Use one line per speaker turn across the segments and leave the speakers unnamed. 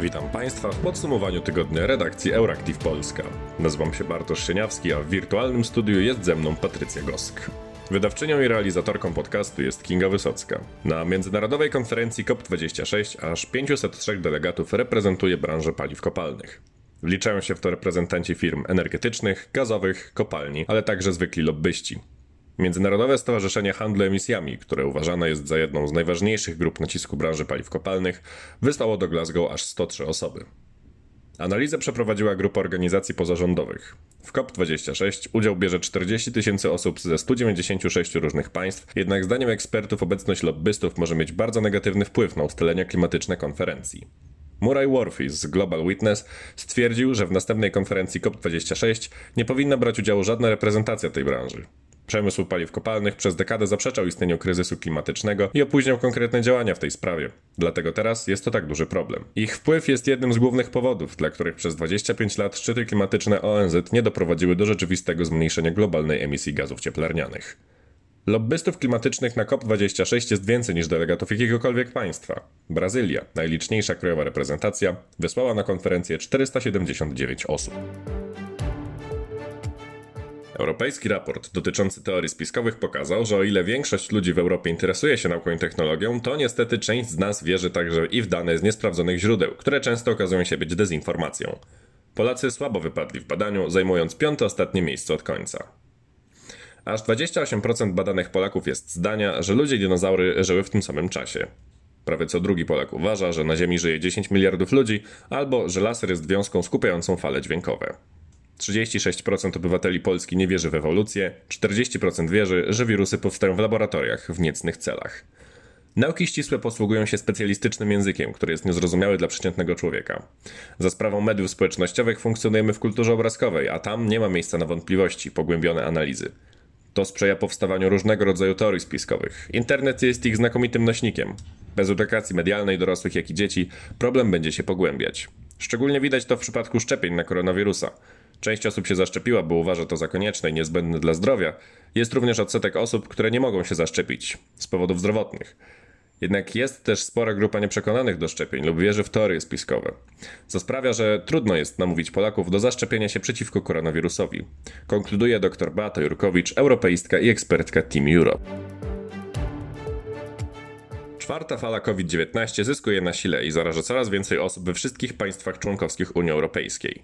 Witam Państwa w podsumowaniu tygodnia redakcji Euractiv Polska. Nazywam się Bartosz Sieniawski, a w wirtualnym studiu jest ze mną Patrycja Gosk. Wydawczynią i realizatorką podcastu jest Kinga Wysocka. Na międzynarodowej konferencji COP26 aż 503 delegatów reprezentuje branżę paliw kopalnych. Wliczają się w to reprezentanci firm energetycznych, gazowych, kopalni, ale także zwykli lobbyści. Międzynarodowe Stowarzyszenie Handlu Emisjami, które uważane jest za jedną z najważniejszych grup nacisku branży paliw kopalnych, wysłało do Glasgow aż 103 osoby. Analizę przeprowadziła grupa organizacji pozarządowych. W COP26 udział bierze 40 tysięcy osób ze 196 różnych państw, jednak zdaniem ekspertów obecność lobbystów może mieć bardzo negatywny wpływ na ustalenia klimatyczne konferencji. Murray Worthy z Global Witness stwierdził, że w następnej konferencji COP26 nie powinna brać udziału żadna reprezentacja tej branży. Przemysł paliw kopalnych przez dekadę zaprzeczał istnieniu kryzysu klimatycznego i opóźniał konkretne działania w tej sprawie. Dlatego teraz jest to tak duży problem. Ich wpływ jest jednym z głównych powodów, dla których przez 25 lat szczyty klimatyczne ONZ nie doprowadziły do rzeczywistego zmniejszenia globalnej emisji gazów cieplarnianych. Lobbystów klimatycznych na COP26 jest więcej niż delegatów jakiegokolwiek państwa. Brazylia, najliczniejsza krajowa reprezentacja, wysłała na konferencję 479 osób. Europejski raport dotyczący teorii spiskowych pokazał, że o ile większość ludzi w Europie interesuje się nauką i technologią, to niestety część z nas wierzy także i w dane z niesprawdzonych źródeł, które często okazują się być dezinformacją. Polacy słabo wypadli w badaniu, zajmując piąte ostatnie miejsce od końca. Aż 28% badanych Polaków jest zdania, że ludzie i dinozaury żyły w tym samym czasie. Prawie co drugi Polak uważa, że na Ziemi żyje 10 miliardów ludzi, albo że laser jest wiązką skupiającą fale dźwiękowe. 36% obywateli Polski nie wierzy w ewolucję, 40% wierzy, że wirusy powstają w laboratoriach w niecnych celach. Nauki ścisłe posługują się specjalistycznym językiem, który jest niezrozumiały dla przeciętnego człowieka. Za sprawą mediów społecznościowych funkcjonujemy w kulturze obrazkowej, a tam nie ma miejsca na wątpliwości, pogłębione analizy. To sprzyja powstawaniu różnego rodzaju teorii spiskowych. Internet jest ich znakomitym nośnikiem. Bez edukacji medialnej dorosłych, jak i dzieci problem będzie się pogłębiać. Szczególnie widać to w przypadku szczepień na koronawirusa. Część osób się zaszczepiła, bo uważa to za konieczne i niezbędne dla zdrowia. Jest również odsetek osób, które nie mogą się zaszczepić z powodów zdrowotnych. Jednak jest też spora grupa nieprzekonanych do szczepień lub wierzy w teorie spiskowe, co sprawia, że trudno jest namówić Polaków do zaszczepienia się przeciwko koronawirusowi. Konkluduje dr Beata Jurkowicz, europeistka i ekspertka Team Europe. Czwarta fala COVID-19 zyskuje na sile i zaraża coraz więcej osób we wszystkich państwach członkowskich Unii Europejskiej.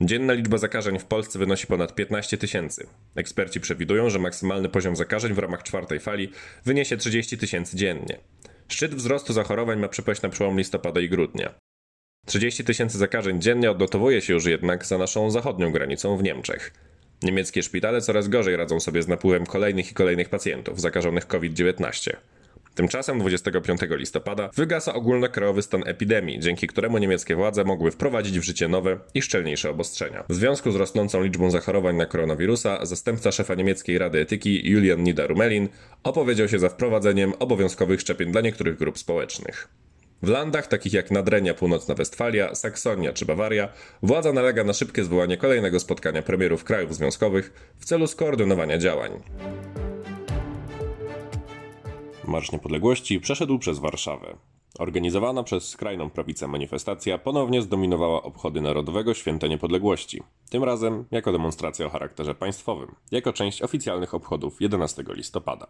Dzienna liczba zakażeń w Polsce wynosi ponad 15 tysięcy. Eksperci przewidują, że maksymalny poziom zakażeń w ramach czwartej fali wyniesie 30 tysięcy dziennie. Szczyt wzrostu zachorowań ma przypaść na przełom listopada i grudnia. 30 tysięcy zakażeń dziennie odnotowuje się już jednak za naszą zachodnią granicą w Niemczech. Niemieckie szpitale coraz gorzej radzą sobie z napływem kolejnych i kolejnych pacjentów zakażonych COVID-19. Tymczasem 25 listopada wygasa ogólnokrajowy stan epidemii, dzięki któremu niemieckie władze mogły wprowadzić w życie nowe i szczelniejsze obostrzenia. W związku z rosnącą liczbą zachorowań na koronawirusa, zastępca szefa niemieckiej Rady Etyki Julian Niederumelin opowiedział się za wprowadzeniem obowiązkowych szczepień dla niektórych grup społecznych. W landach takich jak Nadrenia, Północna Westfalia, Saksonia czy Bawaria władza nalega na szybkie zwołanie kolejnego spotkania premierów krajów związkowych w celu skoordynowania działań. Marsz Niepodległości przeszedł przez Warszawę. Organizowana przez skrajną prawicę manifestacja ponownie zdominowała obchody Narodowego Święta Niepodległości. Tym razem jako demonstracja o charakterze państwowym, jako część oficjalnych obchodów 11 listopada.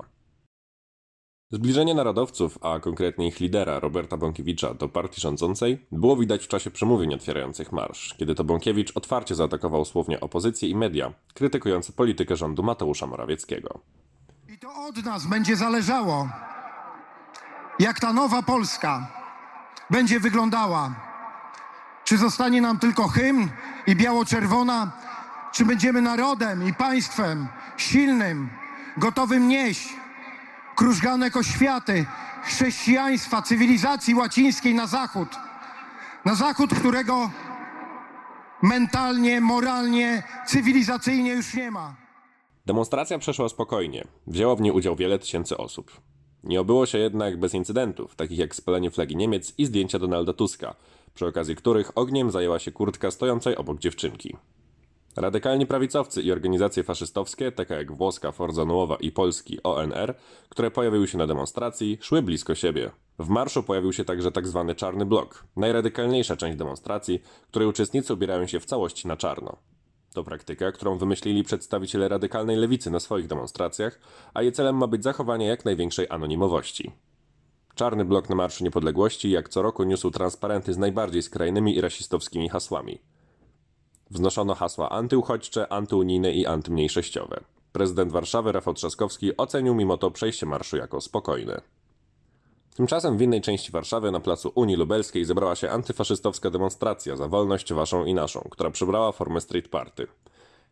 Zbliżenie narodowców, a konkretnie ich lidera Roberta Bąkiewicza do partii rządzącej było widać w czasie przemówień otwierających marsz, kiedy to Bąkiewicz otwarcie zaatakował słownie opozycję i media, krytykujące politykę rządu Mateusza Morawieckiego.
I to od nas będzie zależało, jak ta nowa Polska będzie wyglądała. Czy zostanie nam tylko hymn i biało-czerwona, czy będziemy narodem i państwem silnym, gotowym nieść krużganek oświaty, chrześcijaństwa, cywilizacji łacińskiej na zachód. Na zachód, którego mentalnie, moralnie, cywilizacyjnie już nie ma.
Demonstracja przeszła spokojnie. Wzięło w niej udział wiele tysięcy osób. Nie obyło się jednak bez incydentów, takich jak spalenie flagi Niemiec i zdjęcia Donalda Tuska, przy okazji których ogniem zajęła się kurtka stojącej obok dziewczynki. Radykalni prawicowcy i organizacje faszystowskie, takie jak włoska Forza Nuova i polski ONR, które pojawiły się na demonstracji, szły blisko siebie. W marszu pojawił się także tzw. Tak czarny blok, najradykalniejsza część demonstracji, której uczestnicy ubierają się w całości na czarno. To praktyka, którą wymyślili przedstawiciele radykalnej lewicy na swoich demonstracjach, a jej celem ma być zachowanie jak największej anonimowości. Czarny blok na Marszu Niepodległości jak co roku niósł transparenty z najbardziej skrajnymi i rasistowskimi hasłami. Wznoszono hasła antyuchodźcze, antyunijne i antymniejszościowe. Prezydent Warszawy Rafał Trzaskowski ocenił mimo to przejście marszu jako spokojne. Tymczasem w innej części Warszawy na placu Unii Lubelskiej zebrała się antyfaszystowska demonstracja za wolność waszą i naszą, która przybrała formę street party.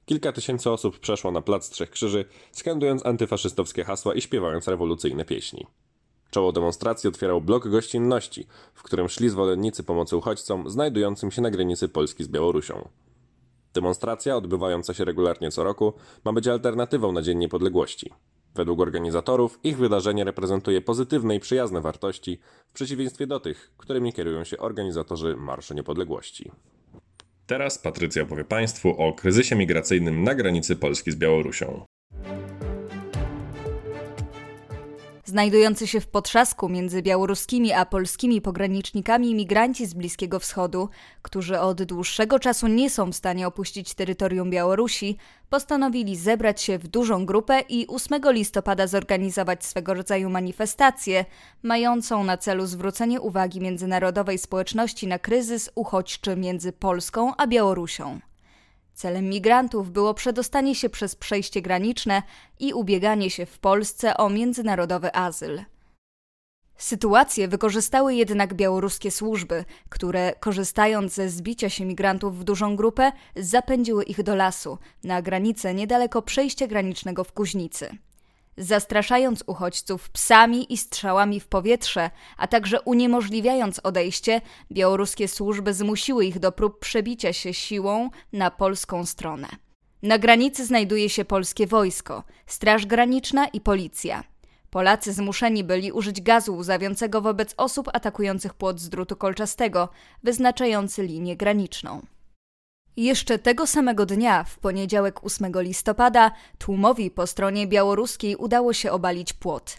Kilka tysięcy osób przeszło na plac Trzech Krzyży, skandując antyfaszystowskie hasła i śpiewając rewolucyjne pieśni. Czoło demonstracji otwierał blok gościnności, w którym szli zwolennicy pomocy uchodźcom znajdującym się na granicy Polski z Białorusią. Demonstracja, odbywająca się regularnie co roku, ma być alternatywą na Dzień Niepodległości. Według organizatorów ich wydarzenie reprezentuje pozytywne i przyjazne wartości, w przeciwieństwie do tych, którymi kierują się organizatorzy Marszu Niepodległości. Teraz Patrycja opowie Państwu o kryzysie migracyjnym na granicy Polski z Białorusią.
Znajdujący się w potrzasku między białoruskimi a polskimi pogranicznikami imigranci z Bliskiego Wschodu, którzy od dłuższego czasu nie są w stanie opuścić terytorium Białorusi, postanowili zebrać się w dużą grupę i 8 listopada zorganizować swego rodzaju manifestację, mającą na celu zwrócenie uwagi międzynarodowej społeczności na kryzys uchodźczy między Polską a Białorusią. Celem migrantów było przedostanie się przez przejście graniczne i ubieganie się w Polsce o międzynarodowy azyl. Sytuację wykorzystały jednak białoruskie służby, które, korzystając ze zbicia się migrantów w dużą grupę, zapędziły ich do lasu, na granicę niedaleko przejścia granicznego w Kuźnicy zastraszając uchodźców psami i strzałami w powietrze, a także uniemożliwiając odejście, białoruskie służby zmusiły ich do prób przebicia się siłą na polską stronę. Na granicy znajduje się polskie wojsko, Straż Graniczna i policja. Polacy zmuszeni byli użyć gazu łzawiącego wobec osób atakujących płot z drutu kolczastego, wyznaczający linię graniczną. Jeszcze tego samego dnia, w poniedziałek 8 listopada, tłumowi po stronie białoruskiej udało się obalić płot.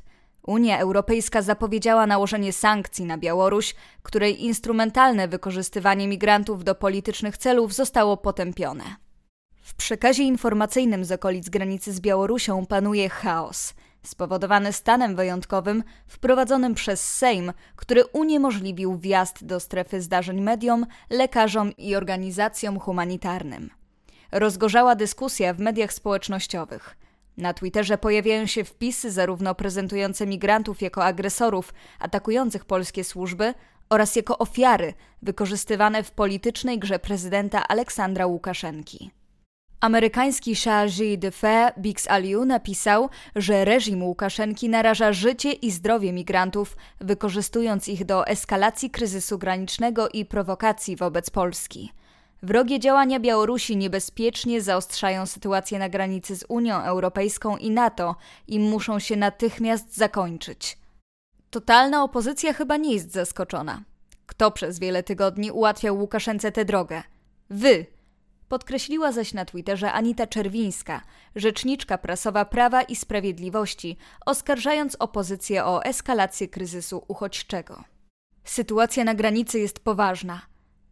Unia Europejska zapowiedziała nałożenie sankcji na Białoruś, której instrumentalne wykorzystywanie migrantów do politycznych celów zostało potępione. W przekazie informacyjnym z okolic granicy z Białorusią panuje chaos – spowodowany stanem wyjątkowym wprowadzonym przez Sejm, który uniemożliwił wjazd do strefy zdarzeń mediom, lekarzom i organizacjom humanitarnym. Rozgorzała dyskusja w mediach społecznościowych. Na Twitterze pojawiają się wpisy zarówno prezentujące migrantów jako agresorów atakujących polskie służby oraz jako ofiary wykorzystywane w politycznej grze prezydenta Aleksandra Łukaszenki. Amerykański chargé de fait Bix Aliu napisał, że reżim Łukaszenki naraża życie i zdrowie migrantów, wykorzystując ich do eskalacji kryzysu granicznego i prowokacji wobec Polski. Wrogie działania Białorusi niebezpiecznie zaostrzają sytuację na granicy z Unią Europejską i NATO i muszą się natychmiast zakończyć. Totalna opozycja chyba nie jest zaskoczona. Kto przez wiele tygodni ułatwiał Łukaszence tę drogę? Wy, Podkreśliła zaś na Twitterze Anita Czerwińska, rzeczniczka prasowa Prawa i Sprawiedliwości, oskarżając opozycję o eskalację kryzysu uchodźczego. Sytuacja na granicy jest poważna.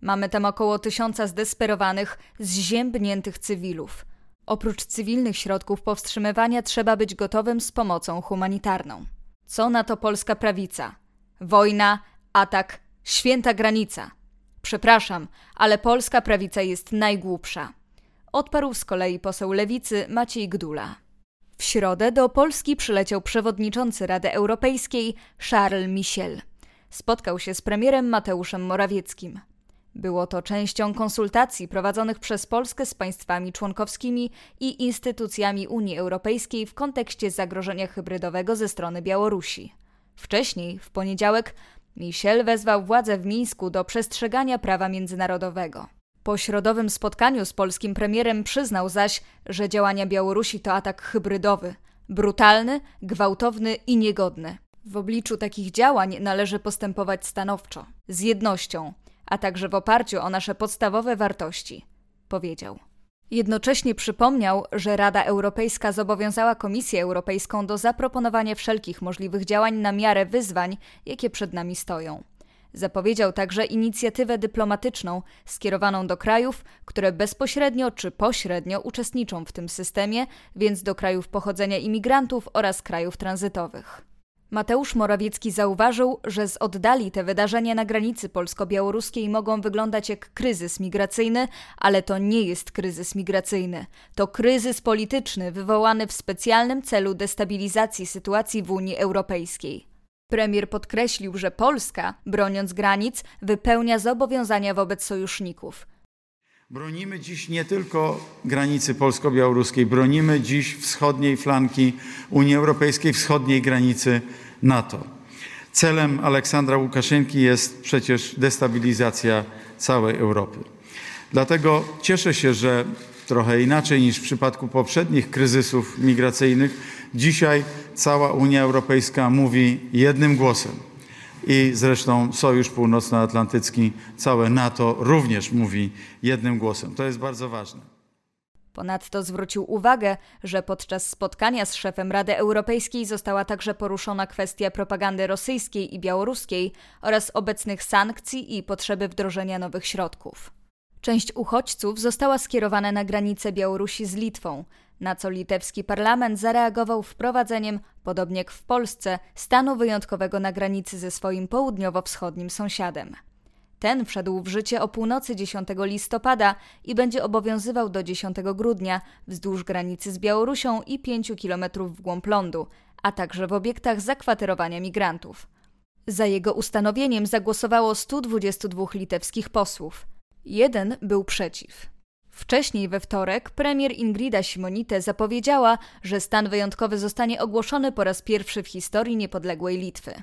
Mamy tam około tysiąca zdesperowanych, zziębniętych cywilów. Oprócz cywilnych środków powstrzymywania trzeba być gotowym z pomocą humanitarną. Co na to polska prawica? Wojna, atak, święta granica – Przepraszam, ale polska prawica jest najgłupsza. Odparł z kolei poseł lewicy Maciej Gdula. W środę do Polski przyleciał przewodniczący Rady Europejskiej Charles Michel. Spotkał się z premierem Mateuszem Morawieckim. Było to częścią konsultacji prowadzonych przez Polskę z państwami członkowskimi i instytucjami Unii Europejskiej w kontekście zagrożenia hybrydowego ze strony Białorusi. Wcześniej, w poniedziałek, Michel wezwał władze w Mińsku do przestrzegania prawa międzynarodowego. Po środowym spotkaniu z polskim premierem przyznał zaś, że działania Białorusi to atak hybrydowy, brutalny, gwałtowny i niegodny. W obliczu takich działań należy postępować stanowczo, z jednością, a także w oparciu o nasze podstawowe wartości, powiedział. Jednocześnie przypomniał, że Rada Europejska zobowiązała Komisję Europejską do zaproponowania wszelkich możliwych działań na miarę wyzwań, jakie przed nami stoją. Zapowiedział także inicjatywę dyplomatyczną skierowaną do krajów, które bezpośrednio czy pośrednio uczestniczą w tym systemie, więc do krajów pochodzenia imigrantów oraz krajów tranzytowych. Mateusz Morawiecki zauważył, że z oddali te wydarzenia na granicy polsko-białoruskiej mogą wyglądać jak kryzys migracyjny, ale to nie jest kryzys migracyjny. To kryzys polityczny wywołany w specjalnym celu destabilizacji sytuacji w Unii Europejskiej. Premier podkreślił, że Polska, broniąc granic, wypełnia zobowiązania wobec sojuszników.
Bronimy dziś nie tylko granicy polsko-białoruskiej, bronimy dziś wschodniej flanki Unii Europejskiej, wschodniej granicy NATO. Celem Aleksandra Łukaszenki jest przecież destabilizacja całej Europy. Dlatego cieszę się, że trochę inaczej niż w przypadku poprzednich kryzysów migracyjnych, dzisiaj cała Unia Europejska mówi jednym głosem. I zresztą Sojusz Północnoatlantycki, całe NATO również mówi jednym głosem. To jest bardzo ważne.
Ponadto zwrócił uwagę, że podczas spotkania z szefem Rady Europejskiej została także poruszona kwestia propagandy rosyjskiej i białoruskiej oraz obecnych sankcji i potrzeby wdrożenia nowych środków. Część uchodźców została skierowana na granicę Białorusi z Litwą, na co litewski parlament zareagował wprowadzeniem, podobnie jak w Polsce, stanu wyjątkowego na granicy ze swoim południowo-wschodnim sąsiadem. Ten wszedł w życie o północy 10 listopada i będzie obowiązywał do 10 grudnia wzdłuż granicy z Białorusią i 5 km w głąb lądu, a także w obiektach zakwaterowania migrantów. Za jego ustanowieniem zagłosowało 122 litewskich posłów. Jeden był przeciw. Wcześniej we wtorek premier Ingrida Simonite zapowiedziała, że stan wyjątkowy zostanie ogłoszony po raz pierwszy w historii niepodległej Litwy.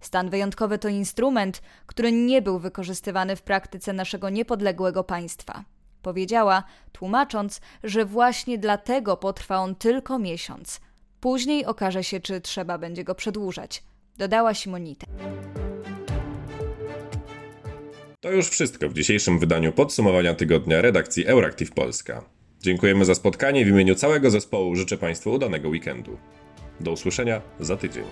Stan wyjątkowy to instrument, który nie był wykorzystywany w praktyce naszego niepodległego państwa. Powiedziała, tłumacząc, że właśnie dlatego potrwa on tylko miesiąc. Później okaże się, czy trzeba będzie go przedłużać, dodała Simonite.
To już wszystko w dzisiejszym wydaniu podsumowania tygodnia redakcji Euractiv Polska. Dziękujemy za spotkanie w imieniu całego zespołu. Życzę Państwu udanego weekendu. Do usłyszenia za tydzień.